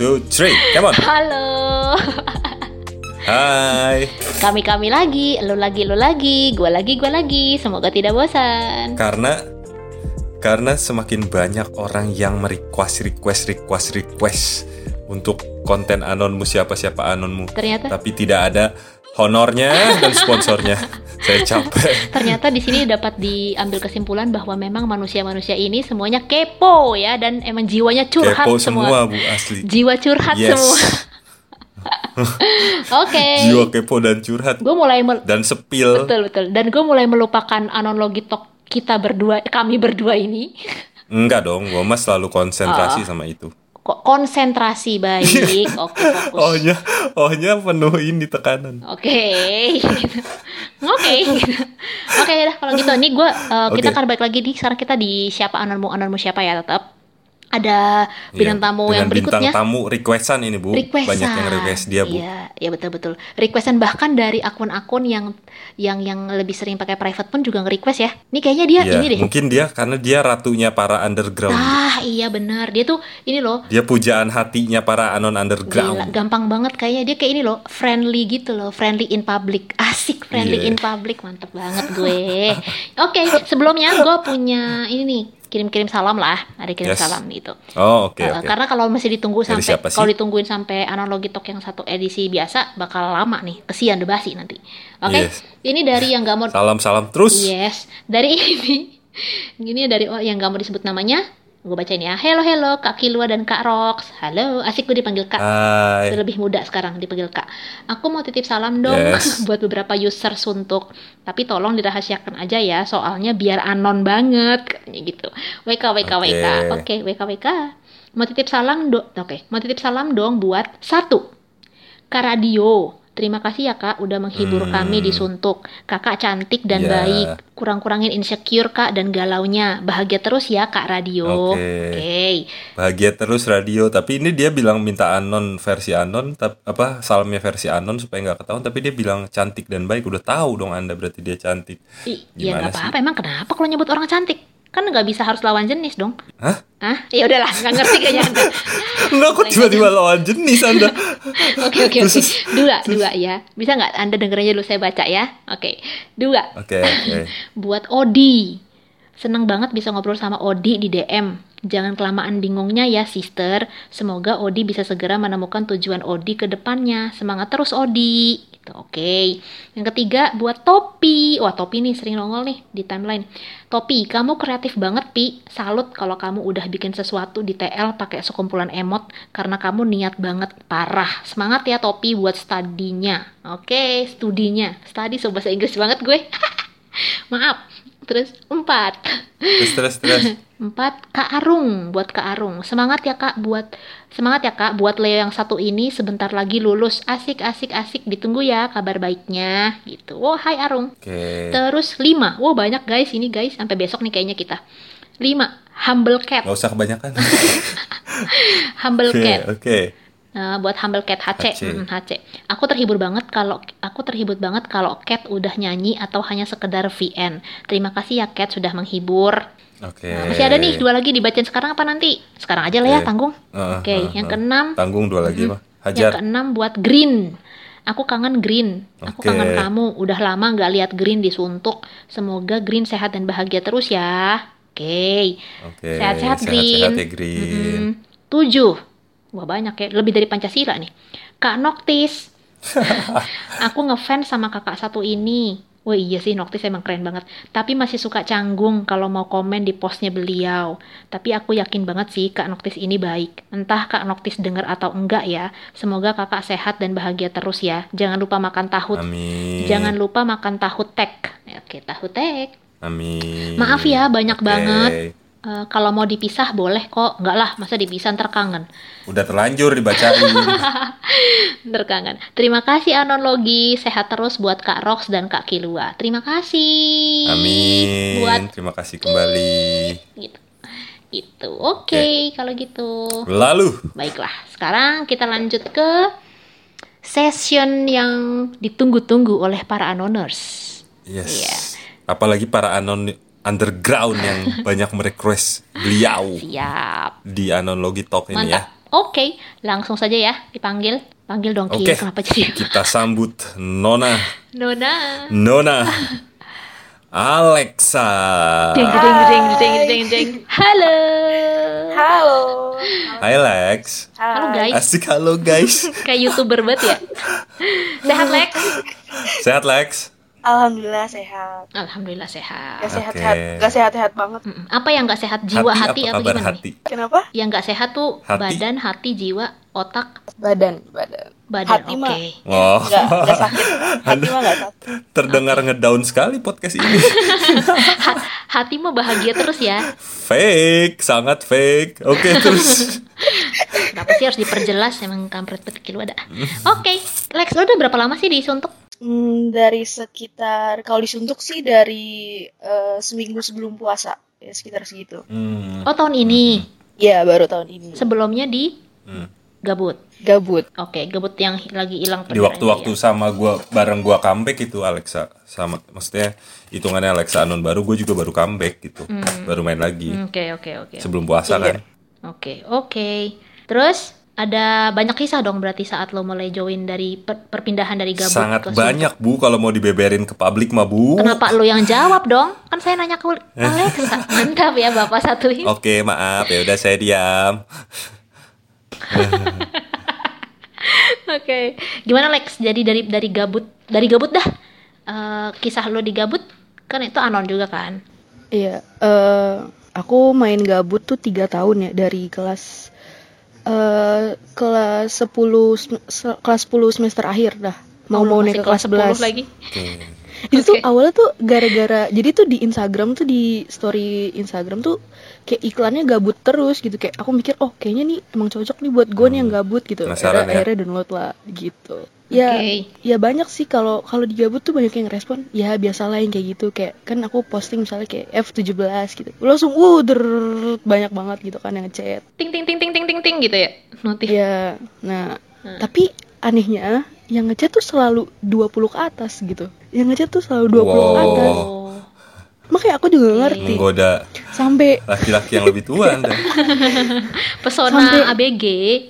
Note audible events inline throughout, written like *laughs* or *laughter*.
Two, three, come on. Halo. Hai. Kami kami lagi, lu lagi lu lagi, gua lagi gua lagi. Semoga tidak bosan. Karena karena semakin banyak orang yang merequest request request request untuk konten anonmu siapa siapa anonmu, Ternyata tapi tidak ada honornya dan sponsornya. Saya capek. ternyata di sini dapat diambil kesimpulan bahwa memang manusia-manusia ini semuanya kepo ya dan emang jiwanya curhat Kepo semua. semua bu asli. Jiwa curhat Yes. semua. *laughs* Oke. Jiwa kepo dan curhat Gue mulai mel- dan sepil. betul betul dan gue mulai melupakan analogi talk kita berdua kami berdua ini Enggak dong, gue mah selalu konsentrasi sama itu. Konsentrasi baik *laughs* oke fokus Ohnya, ohnya penuhin di tekanan. Oke, oke, oke dah kalau gitu. Ini gue kita Oke. akan balik lagi nih. Sekarang kita di siapa anonmu anonmu siapa ya tetap. Ada bintang Iya, tamu dengan yang berikutnya. Bintang tamu requestan ini bu, Requestan. banyak yang request dia bu. Iya, iya betul betul. Requestan bahkan dari akun-akun yang yang yang lebih sering pakai private pun juga nge-request ya. Ini kayaknya dia Iya, ini deh. mungkin dia karena dia ratunya para underground. Ah, iya benar. Dia tuh ini loh. Dia pujaan hatinya para anon Gila, underground. gampang banget kayaknya dia kayak ini loh, friendly gitu loh, friendly in public. *laughs* Asik friendly Iya. in public, mantep banget gue. Oke, sebelumnya gue punya ini nih, kirim-kirim salam lah, ada kirim Yes. salam gitu. Oh oke Uh, oke. Karena kalau masih ditunggu sampai kalau ditungguin sampai analogi talk yang satu edisi biasa bakal lama nih, kesian udah basi nanti. Oke, Yes. ini dari yang gak mau Salam salam terus. Yes, dari *laughs* ini. Gini dari yang gak mau disebut namanya. Gue bacain ya. Hello, hello, Kak Kilua dan Kak Rox. Halo, asik gue dipanggil Kak. Hai. Lebih muda sekarang dipanggil Kak. Aku mau titip salam dong Yes. *laughs* buat beberapa user suntuk. Tapi tolong dirahasiakan aja ya, soalnya biar anon banget katanya gitu. WK WK Oke. WK. Oke, WK WK. Mau titip salam do Oke, mau titip salam dong buat satu. Kak Radio. Terima kasih ya kak udah menghibur Hmm. kami di Suntuk. Kakak cantik dan Ya. baik. Kurang-kurangin insecure kak dan galaunya. Bahagia terus ya kak Radio. Oke. Oke. Bahagia terus radio. Tapi ini dia bilang minta anon versi anon, tap, apa salamnya versi anon supaya nggak ketahuan. Tapi dia bilang cantik dan baik. Udah tahu dong anda berarti dia cantik. Ya Gimana nggak apa-apa. Emang kenapa kalau nyebut orang cantik? Kan nggak bisa harus lawan jenis dong. Hah? Ah, ya udahlah, nggak ngerti kayaknya. *laughs* Enggak kok tiba-tiba lawan jenis anda. *laughs* Oke oke oke. Dua dua ya. Bisa nggak Anda denger aja dulu saya baca ya. Oke. Dua. Oke oke. *laughs* Buat Odi. Seneng banget bisa ngobrol sama Odi di DM. Jangan kelamaan bingungnya ya, sister. Semoga Odi bisa segera menemukan tujuan Odi ke depannya. Semangat terus, Odi. Gitu, Oke. Yang ketiga, buat Topi. Wah, Topi nih sering nongol nih di timeline. Topi, kamu kreatif banget, Pi. Salut kalau kamu udah bikin sesuatu di TL pakai sekumpulan emot karena kamu niat banget parah. Semangat ya, Topi, buat studinya. Oke, studinya. Study so bahasa Inggris banget gue. *laughs* Maaf. Terus empat. Terus terus terus. *laughs* Empat, Kak Arung. Buat Kak Arung. Semangat ya Kak buat semangat ya Kak buat Leo yang satu ini sebentar lagi lulus. Asik asik asik. Ditunggu ya kabar baiknya gitu. Oh, hai Arung. Oke. Terus lima. Wow, banyak guys ini guys sampai besok nih kayaknya kita. Lima, Humble Cat. Gak usah kebanyakan. *laughs* Humble Oke Cat. oke. Nah, buat Humble Cat HC, HC. Mm, HC. Aku terhibur banget kalau aku terhibur banget kalau Cat udah nyanyi atau hanya sekedar VN. Terima kasih ya Cat sudah menghibur. Oke. Nah, masih ada nih dua lagi dibacain sekarang apa nanti? Sekarang aja lah ya Oke. tanggung. Heeh, Oke, heeh, yang heeh. keenam, Tanggung dua lagi mah. yang Hajar. keenam buat Green. Aku kangen Green. Aku Oke. kangen kamu. Udah lama nggak lihat Green disuntuk. Semoga Green sehat dan bahagia terus ya. Oke. Oke. Sehat-sehat Green. Sehat-sehat ya Green. Mm-mm. Tujuh. Wah banyak ya, lebih dari Pancasila nih. Kak Noktis. *laughs* Aku ngefans sama kakak satu ini. Wah iya sih Noktis emang keren banget. Tapi masih suka canggung kalau mau komen di postnya beliau. Tapi aku yakin banget sih Kak Noktis ini baik. Entah Kak Noktis dengar atau enggak ya. Semoga kakak sehat dan bahagia terus ya. Jangan lupa makan tahu. Amin. Jangan lupa makan tahu tek. Oke tahu tek. Amin. Maaf ya, banyak Oke. banget. Eh, kalau mau dipisah boleh kok. Enggak lah, masa dipisah ntar kangen. Udah terlanjur dibacain. *laughs* Ntar kangen. Terima kasih Anologi. Sehat terus buat Kak Rox dan Kak Kilua. Terima kasih. Amin. Buat Terima kasih kembali. gitu. Itu. Oke, kalau gitu. Lalu, Baiklah, sekarang kita lanjut ke session yang ditunggu-tunggu oleh para anoners. yes. Iya. Apalagi para anon underground yang *laughs* banyak merequest beliau Siap. di Anon Logi Talk ini ya. Mantap. Oke, langsung saja ya dipanggil. Panggil dong Ki, kenapa jadi Kita sambut Nona, Nona? Nona, Alexa. Ding ding ding ding ding ding. Halo. Halo. Hai Lex. Halo guys. Asik halo guys. *laughs* Kayak youtuber banget ya. *laughs* Sehat Lex? Sehat Lex? Alhamdulillah sehat. Alhamdulillah sehat. Gak sehat Oke. sehat, gak sehat sehat banget. Mm-mm. Apa yang nggak sehat jiwa hati, apa apa, gimana hati? nih? Kenapa? Yang nggak sehat tuh Hati? badan, hati, jiwa, otak, Badan, badan. badan. Hati Oke. mah Wow. Gak, gak sakit. *laughs* Hati mah gak sakit. Terdengar ngedown sekali podcast ini. *laughs* Ha- hati mah bahagia terus ya. fake, sangat fake. Oke, *laughs* terus. Kenapa sih harus diperjelas emang kampret petik lu ada. Oke, Lex lu udah berapa lama sih disuntuk? Hmm, dari sekitar kalau disuntuk sih dari eh, seminggu sebelum puasa ya sekitar segitu. Hmm. Oh tahun ini. Ya baru tahun ini. Sebelumnya di Hmm. gabut. Gabut. Oke, gabut yang lagi hilang Di waktu-waktu sama gua bareng gua comeback itu Alexa sama maksudnya hitungannya Alexa Anon baru gue juga baru comeback gitu. Baru main lagi Oke, oke, oke. sebelum puasa Iya. kan. Oke, oke. Terus ada banyak kisah dong berarti saat lo mulai join dari per- perpindahan dari gabut Sangat ke banyak Bu kalau mau dibeberin ke publik mah Bu. Kenapa lo yang jawab dong? Kan saya nanya ke Alexa. Mantap ya Bapak satu ini. Oke, maaf ya udah saya diam. *laughs* Oke. Gimana Lex? Jadi dari dari gabut, dari gabut dah. Eh, kisah lo di gabut kan itu anon juga kan? Iya. eh aku main gabut tuh tiga tahun ya dari kelas eh kelas 10 sem- se- kelas 10 semester akhir dah. Mau Oh, mau masih naik ke kelas 11. 10 lagi. Oke. itu tuh Oke. awalnya tuh gara-gara jadi tuh di Instagram tuh di story Instagram tuh kayak iklannya gabut terus gitu kayak aku mikir oh kayaknya nih emang cocok nih buat gue nih yang gabut gitu Penasaran akhirnya, ya? akhirnya download lah gitu ya Oke. ya banyak sih kalau kalau di gabut tuh banyak yang respon ya biasalah yang kayak gitu kayak kan aku posting misalnya kayak F17 gitu langsung uh der banyak banget gitu kan yang ngechat Ting ting ting ting ting ting ting gitu ya. Notif. ya nah Hmm. tapi anehnya yang ngechat tuh selalu 20 ke atas gitu yang ngechat tuh selalu 20 ke Wow. atas Oh. makanya aku juga ngerti Menggoda sampai laki-laki yang lebih tua Anda. *laughs* Pesona Sampai- ABG.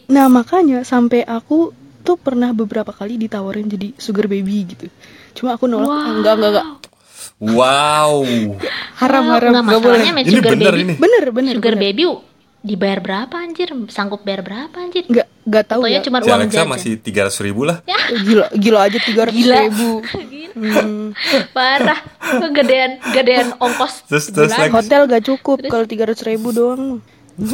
nah makanya sampai aku tuh pernah beberapa kali ditawarin jadi sugar baby gitu cuma aku nolak Wow. "Ah, enggak enggak enggak Wow. haram Ah, haram nggak enggak boleh masalahnya main Ini sugar bener baby. ini. bener bener Sugar bener. baby dibayar berapa anjir? Sanggup bayar berapa anjir? enggak enggak tahu Pokoknya ya cuma Si uang Alexa jajan. masih 300 ribu lah. gila gila aja tiga ratus Gila. ribu Hmm, *laughs* Parah. Gedean gedean ongkos. Terus- terus, hotel gak cukup kalau tiga ratus ribu doang *laughs*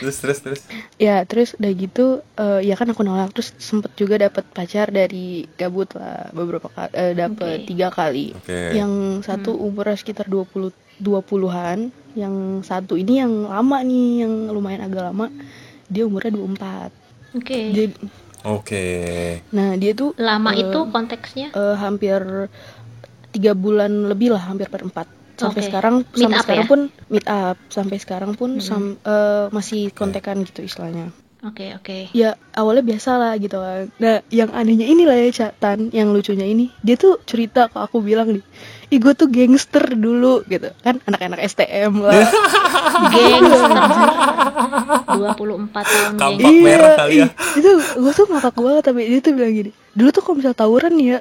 Terus terus terus. ya terus udah gitu eh, ya kan aku nolak terus sempet juga dapat pacar dari gabut lah beberapa kali eh, dapat Oke. tiga kali Oke. yang satu umurnya sekitar 20 20-an yang satu ini yang lama nih yang lumayan agak lama dia umurnya 24 Oke. Jadi, Oke. nah dia tuh Lama eh, itu konteksnya eh, hampir tiga bulan lebih lah hampir perempat Sampai sekarang Meet sampai up sekarang ya? pun meet up sampai sekarang pun Hmm. sam- eh, masih kontekan gitu istilahnya Oke, oke. ya awalnya biasa lah gitu kan nah yang anehnya inilah ya catatan yang lucunya ini dia tuh cerita ke aku bilang nih ih gue tuh gangster dulu gitu kan anak-anak STM lah *laughs* Gangster. 24 tahun Kampak geng. merah kali ya. ih, itu gue tuh ngakak banget tapi dia tuh bilang gini dulu tuh kalau misal tawuran nih ya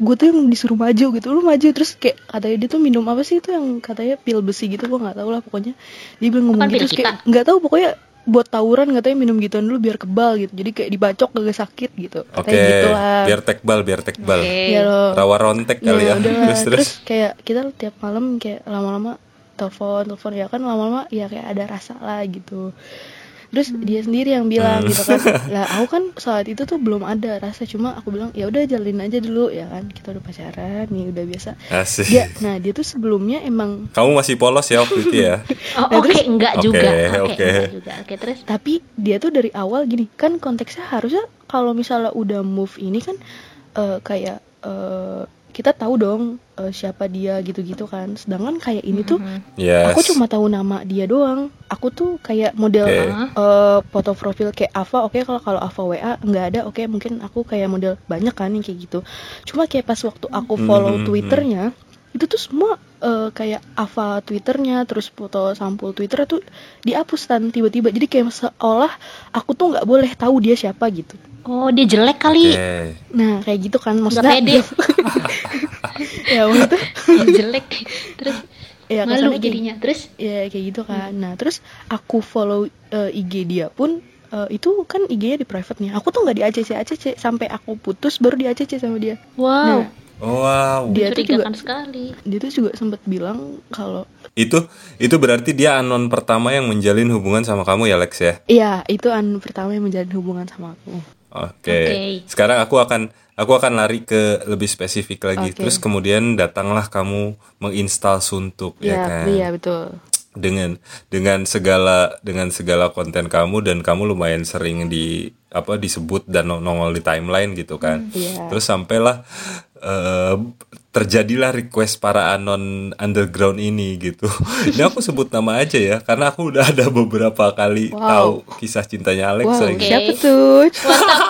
gue tuh yang disuruh maju gitu lu maju terus kayak katanya dia tuh minum apa sih itu yang katanya pil besi gitu gue nggak tahu lah pokoknya dia bilang ngomong Bukan gitu terus kayak nggak tahu pokoknya buat tawuran katanya minum gituan dulu biar kebal gitu jadi kayak dibacok gak sakit gitu Oke. katanya gitu lah Biar tekbal, biar tekbal. Iya loh. Rawa rontek kali ya. udah lah. Terus terus. terus kayak kita tiap malam kayak lama-lama telepon telepon ya kan lama-lama ya kayak ada rasa lah gitu terus dia sendiri yang bilang Hmm. gitu kan *laughs* lah aku kan saat itu tuh belum ada rasa cuma aku bilang ya udah jalin aja dulu ya kan kita udah pacaran nih udah biasa Asik. dia nah dia tuh sebelumnya emang Kamu masih polos ya waktu itu ya? *laughs* Oh, Nah, oke, terus- enggak juga. Oke, oke. enggak juga. Oke, terus tapi dia tuh dari awal gini kan konteksnya harusnya kalau misalnya udah move ini kan eh, kayak eh, kita tahu dong eh, siapa dia gitu-gitu kan sedangkan kayak ini tuh Mhm. Yes. Aku cuma tahu nama dia doang. Aku tuh kayak model Oke. eh, foto profil kayak Ava. Oke kalau kalau Ava WA nggak ada. Oke mungkin aku kayak model banyak kan yang kayak gitu. Cuma kayak pas waktu aku follow Mhm. Twitternya itu tuh semua eh, kayak hafal twitternya terus foto sampul twitter tuh dihapus tan tiba-tiba jadi kayak seolah aku tuh nggak boleh tahu dia siapa gitu Oh, dia jelek kali. Oke. nah kayak gitu kan Nggak maksudnya pede. *laughs* ya maksudnya Dia jelek. Terus ya malu kayak- jadinya. Terus ya kayak gitu kan nah terus aku follow eh, IG dia pun eh, itu kan IG-nya di private nih aku tuh nggak di ACC ACC sampai aku putus baru di ACC sama dia wow, Nah, Wow. Dia tuh juga- sekali. dia tuh juga sempat bilang kalau Itu itu berarti dia anon pertama yang menjalin hubungan sama kamu ya Lex ya. iya itu an pertama yang menjalin hubungan sama aku Oke. Oke. Sekarang aku akan aku akan lari ke lebih spesifik lagi. Oke. Terus kemudian datanglah kamu menginstal Suntuk ya Iya, kan. iya betul Dengan dengan segala dengan segala konten kamu dan kamu lumayan sering di apa disebut dan nongol di timeline gitu kan. iya. Terus sampailah eh, terjadilah request para anon underground ini gitu. *laughs* Ini aku sebut nama aja ya karena aku udah ada beberapa kali Wow. tahu kisah cintanya Alex wow lagi. siapa tuh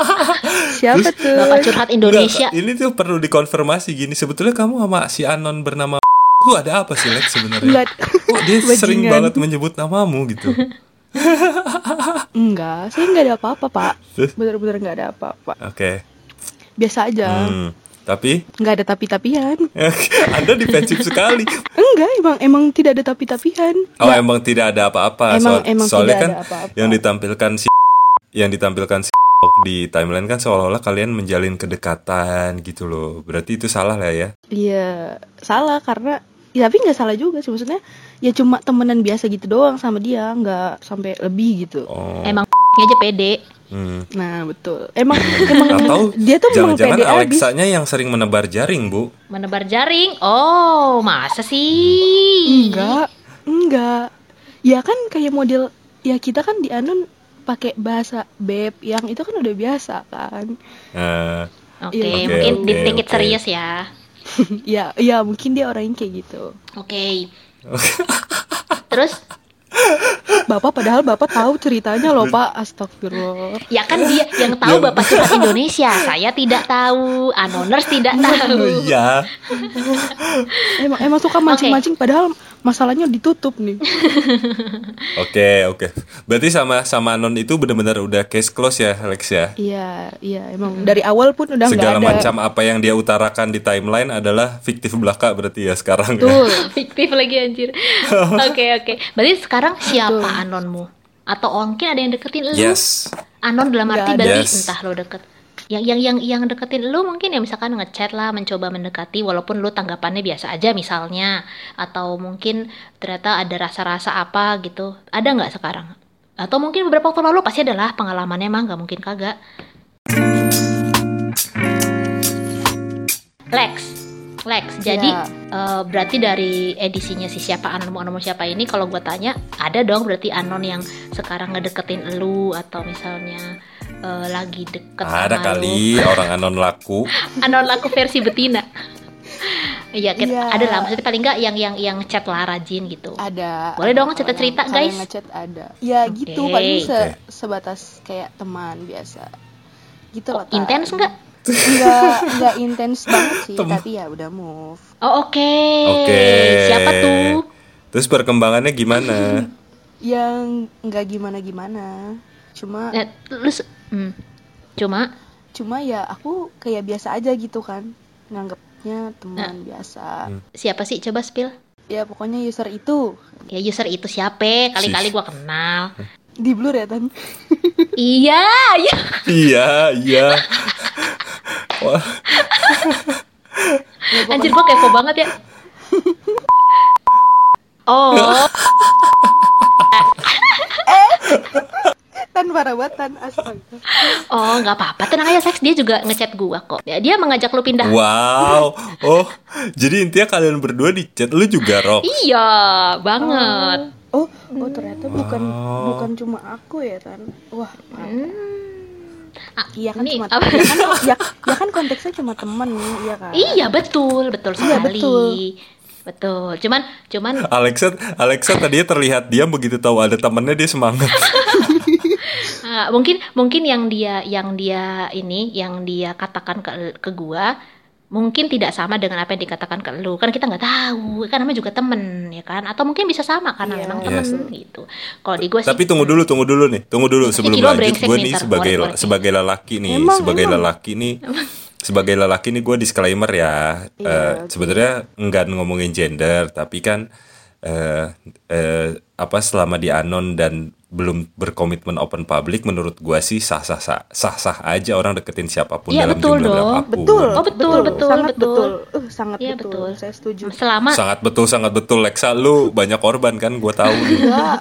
*laughs* siapa tuh Bapak curhat Indonesia. Enggak, ini tuh perlu dikonfirmasi gini. Sebetulnya kamu sama si anon bernama tuh ada apa sih Lex sebenarnya? Enggak. Oh, dia *laughs* sering Bajingan. banget menyebut namamu gitu. enggak saya nggak ada apa-apa pak Terus? bener-bener nggak ada apa-apa Oke. biasa aja Hmm. Tapi nggak ada tapi-tapian *laughs* Anda defensif sekali. enggak emang emang tidak ada tapi-tapian Oh, emang tidak ada apa-apa. Emang- Soal- emang soalnya tidak kan ada apa-apa. yang ditampilkan si *laughs* yang ditampilkan si *laughs* di timeline kan seolah-olah kalian menjalin kedekatan gitu loh. Berarti itu salah lah ya. Iya salah karena ya, tapi nggak salah juga sih maksudnya ya cuma temenan biasa gitu doang sama dia nggak sampai lebih gitu Oh. Emang aja pede. Hmm. nah betul emang *laughs* emang Atau dia tuh memang jangan-jangan pede Alexanya yang sering menebar jaring, Bu. Menebar jaring. Oh, masa sih? enggak enggak ya kan kayak model ya kita kan di Anon pakai bahasa beb yang itu kan udah biasa kan Nah, Oke, Iya, mungkin oke, di take it oke. serius ya. *laughs* ya ya mungkin dia orangnya kayak gitu Oke. *laughs* Terus bapak padahal bapak tahu ceritanya loh pak astagfirullah ya kan dia yang tahu Bapak curhat Indonesia. Saya tidak tahu, Anoners tidak tahu. Iya. emang emang suka mancing-mancing padahal masalahnya ditutup nih *laughs* Oke, oke. Berarti sama sama Non itu benar-benar udah case close ya, Alex ya. iya iya emang dari awal pun udah Segala ada macam apa yang dia utarakan di timeline adalah fiktif belaka berarti ya sekarang ya. betul *laughs* Fiktif lagi anjir. Oke, oke. Berarti sekarang siapa anonmu? Atau mungkin ada yang deketin lu? Yes. Anon dalam arti berarti. Yes. entah lo deket. Yang yang yang yang deketin lu mungkin ya misalkan ngechat lah, mencoba mendekati walaupun lu tanggapannya biasa aja misalnya atau mungkin ternyata ada rasa-rasa apa gitu. Ada nggak sekarang? Atau mungkin beberapa waktu lalu pasti adalah pengalamannya emang nggak mungkin kagak. Lex, Lex. Jadi Ya. eh, berarti dari edisinya si siapa anon anon siapa ini kalau gue tanya ada dong berarti anon yang sekarang ngedeketin lu atau misalnya eh, lagi deket Ada sama kali orang anon laku. lu. *laughs* anon laku versi betina. Iya, kita- Iya. ada lah. Maksudnya paling nggak yang yang yang chat lah rajin gitu. ada Boleh dong ada yang- kalau guys. yang ngechat ada ya gitu Oke. paling se- sebatas kayak teman biasa gitu Oh, loh Tan. intens nggak? Nggak nggak intens banget sih Tem- tapi ya udah move Oh oke. Oke. Siapa tuh? Terus perkembangannya gimana? *laughs* yang nggak gimana gimana cuma Nah, se- hmm. Cuma cuma ya aku kayak biasa aja gitu kan nganggapnya teman Nah. biasa Hmm. siapa sih? Coba spill. ya pokoknya user itu Ya user itu siapa? Kali-kali gua kenal. di blur ya tan iya, iya. iya, iya. *laughs* Wah, Anjir gua kepo banget ya. Oh, tan parah banget tan astaga oh nggak apa-apa. Tenang aja, Sex. Dia juga ngechat gua kok. Ya, dia mengajak lu pindah. wow. Oh, jadi intinya kalian berdua di chat lu juga rock. Iya, banget. oh oh ternyata bukan Wow. bukan cuma aku ya tan wah Ah, iya kan ini cuma apa? ya kan, ya, ya *laughs* kan konteksnya cuma temen iya kan Iya betul, betul Iya, sekali. betul. Betul. Cuman, cuman *laughs* Alexa, Alexa tadinya terlihat diam begitu tahu ada temennya dia semangat. ah, *laughs* mungkin mungkin yang dia yang dia ini yang dia katakan ke ke gua mungkin tidak sama dengan apa yang dikatakan ke lu kan kita nggak tahu kan namanya juga temen ya kan atau mungkin bisa sama karena Iya. memang temen Yes. gitu kalau di gue sih Tapi tunggu dulu, tunggu dulu nih, tunggu dulu sebelum lanjut. Gue nih, sebagai korek-korek. sebagai lelaki nih, Emang, sebagai emang. lelaki nih, sebagai lelaki nih gue disclaimer ya. Iya, Eh, oke. Sebenarnya enggak ngomongin gender, tapi kan eh eh, apa selama di anon dan belum berkomitmen open public, menurut gue sih sah sah sah sah sah aja orang deketin siapa pun Iya, dalam betul jumlah dong. berapapun. betul Oh, betul, betul, sangat betul. betul, Uh, sangat Iya, betul. betul. saya setuju selama Sangat betul, sangat betul Lexa lu banyak korban kan, gue tahu. enggak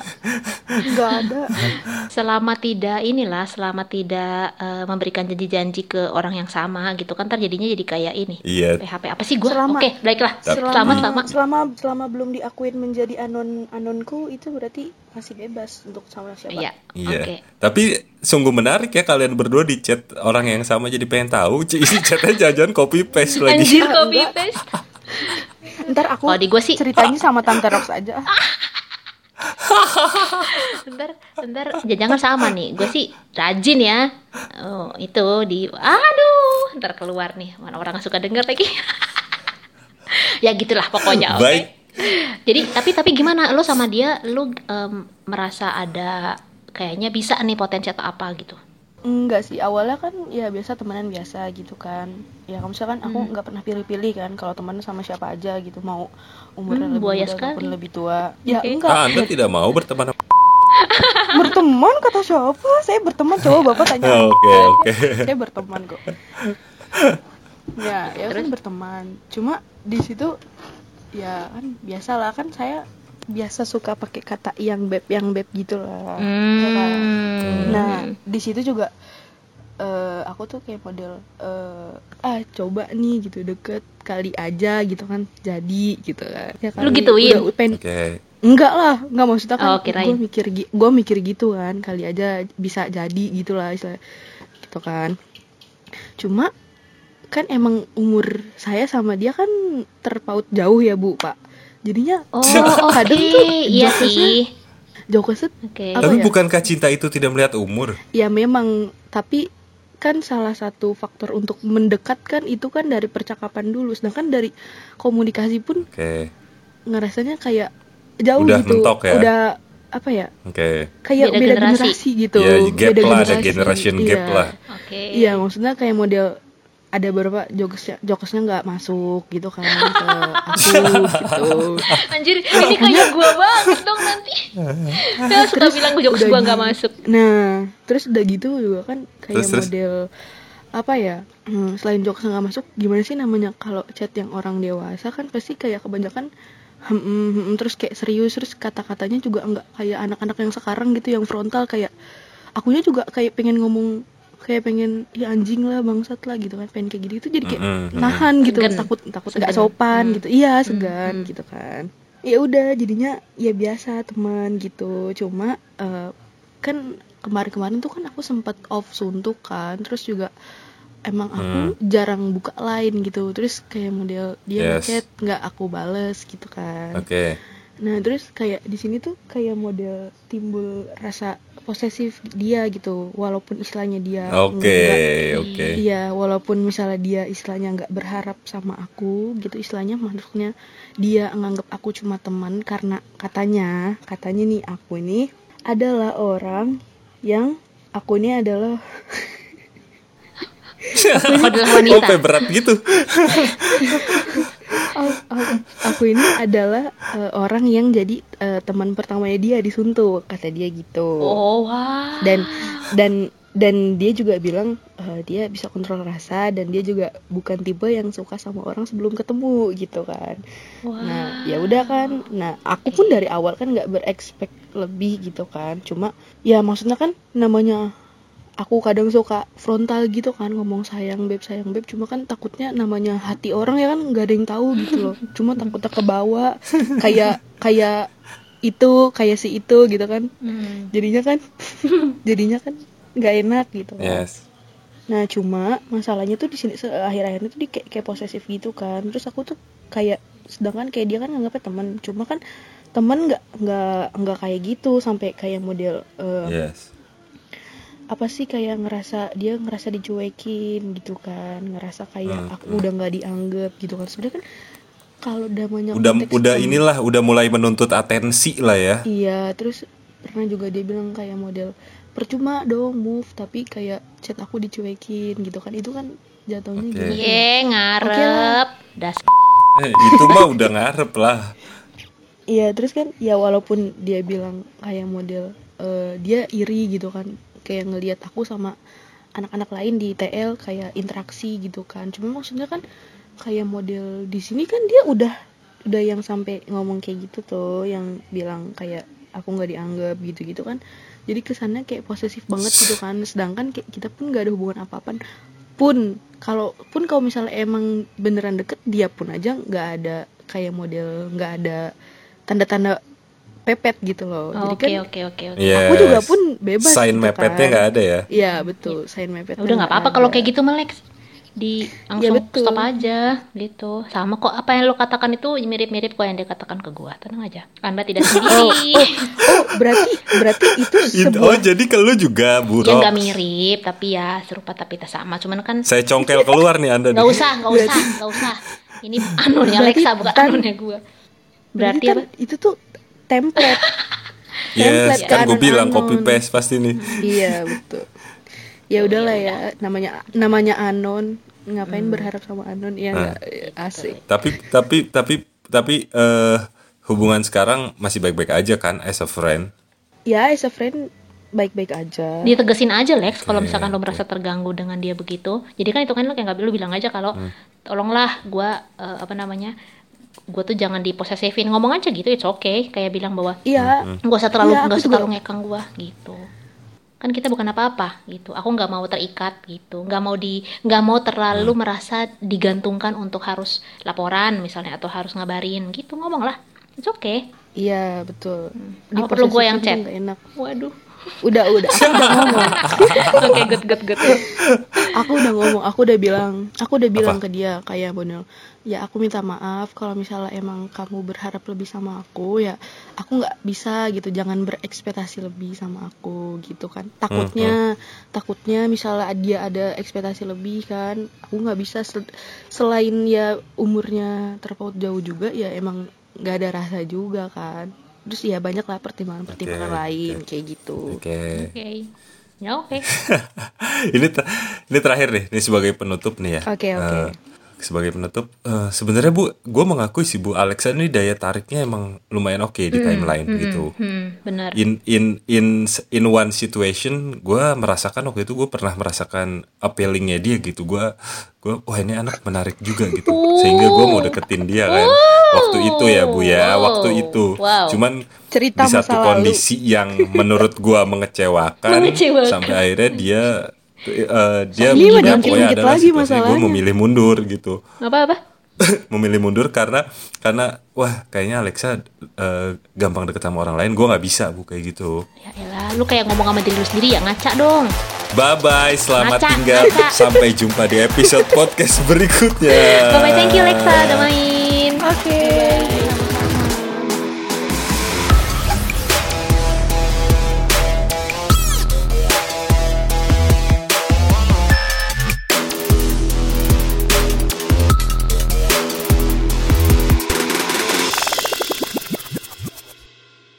enggak ada *laughs* selama tidak inilah selama tidak eh, memberikan janji-janji ke orang yang sama gitu kan terjadinya jadi kayak ini Iya. PHP apa sih gue Selama- oke baiklah. Tapi- selama selama selama selama belum diakuin menjadi anon anonku itu berarti masih bebas untuk sama siapa. Iya Iya. oke. Tapi sungguh menarik ya kalian berdua di chat orang yang sama jadi pengen tahu. Isi chatnya jajan copy paste lagi. anjir Ah, copy paste. Ntar aku Kalau di gua sih- ceritanya sama tante Rox aja *laughs* *laughs* ntar ntar ya jangan sama nih. Gue sih rajin ya. Oh itu di aduh ntar keluar nih. Mana orang suka denger lagi. *laughs* Ya gitulah pokoknya oke? Baik. jadi tapi tapi gimana? Lo sama dia lo em, merasa ada kayaknya bisa nih potensi atau apa gitu Enggak sih, awalnya kan ya biasa temenan biasa gitu kan. Ya kalau misalkan Hmm. aku nggak pernah pilih-pilih kan kalau temenan sama siapa aja gitu, mau umurnya Hmm, lebih muda sekali. ataupun lebih tua. Ya enggak, Ah, anda tidak mau berteman apa? *laughs* berteman kata siapa? Saya berteman, coba Bapak tanya. *laughs* Oke, oke. *laughs* Saya berteman kok. ya, ya kan berteman. Cuma di situ ya kan biasalah kan saya biasa suka pakai kata yang beb yang beb gitu lah. Kan? Hmm. Nah, di situ juga eh aku tuh kayak model eh ah coba nih gitu deket kali aja gitu kan jadi gitu kan. Ya Lu kali gituin? udah Oke. Enggak lah, enggak maksudnya kan Oh, gue mikir gue mikir gitu kan, kali aja bisa jadi gitu lah istilah gitu kan. Cuma kan emang umur saya sama dia kan terpaut jauh ya Bu, Pak. Jadinya oh *laughs* kadang oke tuh iya sih jokesnya oke Apa Tapi ya? bukankah cinta itu tidak melihat umur? ya memang tapi kan salah satu faktor untuk mendekatkan itu kan dari percakapan dulu sedangkan dari komunikasi pun Oke. ngerasanya kayak jauh Udah gitu mentok ya? udah apa ya Oke. kayak Beda beda, generasi. generasi. gitu Ya, gap beda lah, ada generasi. generation Iya. gap lah. oke iya maksudnya kayak model ada beberapa jokesnya jokesnya nggak masuk gitu kan ke aku gitu Anjir, ini kayak gua banget dong nanti. *laughs* Dia suka bilang jokes gua nggak masuk. Nah, terus udah gitu juga kan kayak Terus, terus? model apa ya? hmm, selain jokes nggak masuk, gimana sih namanya kalau chat yang orang dewasa kan pasti kayak kebanyakan hmm, hmm, hmm, terus kayak serius terus kata-katanya juga enggak kayak anak-anak yang sekarang gitu yang frontal kayak akunya juga kayak pengen ngomong kayak pengen ya anjing lah bangsat lah gitu kan pengen kayak gitu itu jadi kayak Mm-mm. nahan gitu Segan. takut takut nggak sopan Hmm. gitu iya segan Hmm. gitu kan ya udah jadinya ya biasa teman gitu cuma eh, kan kemarin-kemarin tuh kan aku sempat off suntuk kan terus juga emang aku jarang buka line gitu terus kayak model dia Yes. ngechat nggak aku bales gitu kan Oke. nah terus kayak di sini tuh kayak model timbul rasa posesif dia gitu walaupun istilahnya dia Oke, nggak- oke. Iya, walaupun misalnya dia istilahnya nggak berharap sama aku, gitu istilahnya maksudnya dia nganggap aku cuma teman karena katanya, katanya nih aku ini adalah orang yang aku ini adalah *laughs* adalah wanita. berat gitu. *laughs* oh, oh, aku ini adalah eh, orang yang jadi eh, teman pertamanya dia di Suntuk, kata dia gitu. Oh wah. dan dan dan dia juga bilang eh, dia bisa kontrol rasa dan dia juga bukan tipe yang suka sama orang sebelum ketemu gitu kan Wah. nah ya udah kan nah aku pun dari awal kan nggak berekspek lebih gitu kan cuma ya maksudnya kan namanya aku kadang suka frontal gitu kan ngomong sayang beb sayang beb cuma kan takutnya namanya hati orang ya kan nggak ada yang tahu gitu loh *laughs* cuma takutnya kebawa kayak kayak itu kayak si itu gitu kan Hmm. jadinya kan *laughs* jadinya kan nggak enak gitu kan. Yes. nah cuma masalahnya tuh di sini akhir-akhirnya tuh di kayak, kayak posesif gitu kan terus aku tuh kayak sedangkan kayak dia kan nganggapnya teman cuma kan teman nggak nggak nggak kayak gitu sampai kayak model eh, Yes. Apa sih kayak ngerasa dia ngerasa dicuekin gitu kan ngerasa kayak Hmm, aku udah nggak dianggap gitu kan. Sebenarnya kan kalau namanya udah udah tem- inilah udah mulai menuntut atensi lah ya. Iya terus pernah juga dia bilang kayak model percuma dong move tapi kayak chat aku dicuekin gitu kan. Itu kan jatuhnya Oke. gitu Ye, ngarep. Das. Eh, itu mah udah ngarep lah. Iya terus kan ya walaupun dia bilang kayak model eh, dia iri gitu kan kayak ngelihat aku sama anak-anak lain di TL kayak interaksi gitu kan. Cuma maksudnya kan kayak model di sini kan dia udah udah yang sampai ngomong kayak gitu tuh yang bilang kayak aku nggak dianggap gitu-gitu kan. Jadi kesannya kayak posesif banget gitu kan. Sedangkan kayak kita pun nggak ada hubungan apa-apa pun kalau pun kalau misalnya emang beneran deket dia pun aja nggak ada kayak model nggak ada tanda-tanda pepet gitu loh jadi Oke, kan oke, oke, oke. Yes. aku juga pun bebas sign gitu mepetnya kan. nggak ada ya iya betul sign mepet Udah nggak apa-apa kalau kayak gitu Malex. Di langsung betul. stop aja gitu. Sama kok apa yang lo katakan itu mirip-mirip kok yang dia katakan ke gua. Tenang aja. Anda tidak *laughs* sendiri. oh berarti berarti itu It- oh sebuah jadi ke lu juga ya buruk nggak mirip tapi ya serupa tapi tak sama. Cuman kan saya congkel keluar nih anda *laughs* nih. usah, nggak usah, nggak usah. Ini Berarti Alexa bukan kan- anonnya gua. berarti Berarti kan apa? itu tuh template. *laughs* Yes template kan gue bilang copy paste pasti nih. Iya betul. Ya udahlah ya namanya namanya anon. Ngapain berharap sama anon? Ya Nah. nggak asik. Tapi tapi tapi tapi eh hubungan sekarang masih baik-baik aja kan as a friend? Ya as a friend baik-baik aja. Ditegesin aja Lex kalau Oke, misalkan lo merasa terganggu dengan dia begitu. Jadi kan itu kan lo kayak nggak lu bilang aja kalau Hmm. tolonglah gua eh, apa namanya? Gua tuh jangan diposesifin. Ngomong aja gitu it's okay. Kayak bilang bahwa iya Hmm, nggak usah terlalu Iya, nggak aku usah juga- terlalu ngekang gua gitu. Kan kita bukan apa-apa gitu. Aku nggak mau terikat gitu. nggak mau di nggak mau terlalu Hmm. merasa digantungkan untuk harus laporan misalnya atau harus ngabarin gitu. Ngomong lah. It's okay. iya betul Apa perlu gua yang chat? enak Waduh. udah udah aku udah ngomong *laughs* Oke, good good good. aku udah ngomong aku udah bilang aku udah bilang Apa? ke dia kayak Bonel ya aku minta maaf kalau misalnya emang kamu berharap lebih sama aku ya aku nggak bisa gitu jangan berekspektasi lebih sama aku gitu kan takutnya takutnya misalnya dia ada ekspektasi lebih kan aku nggak bisa sel- selain ya umurnya terpaut jauh juga ya emang nggak ada rasa juga kan terus ya banyak lah pertimbangan-pertimbangan Oke, lain oke. kayak gitu oke Oke. Ya oke. *laughs* ini ter- ini terakhir nih ini sebagai penutup nih ya Oke, oke. Eh, sebagai penutup eh, sebenarnya bu gue mengakui sih bu Alexa ini daya tariknya emang lumayan oke di timeline gitu Hmm, benar. in in in in one situation gue merasakan waktu itu gue pernah merasakan appealingnya dia gitu gue gue wah ini anak menarik juga gitu sehingga gue mau deketin dia kan waktu itu ya bu ya Wow. waktu itu Wow. cuman Cerita di satu masa lalu. kondisi yang menurut gue mengecewakan, *laughs* Mengecewakan. sampai akhirnya dia eh, dia Ini mah dia pokoknya adalah lagi situasi gue memilih mundur gitu Apa apa? *laughs* memilih mundur karena karena wah kayaknya Alexa eh, gampang deket sama orang lain gue nggak bisa bu kayak gitu Ya elah, lu kayak ngomong sama diri lu sendiri ya ngaca dong. bye bye selamat Ngaca, tinggal ngaca. *laughs* sampai jumpa di episode podcast berikutnya Bye bye, thank you Lexa udah main. oke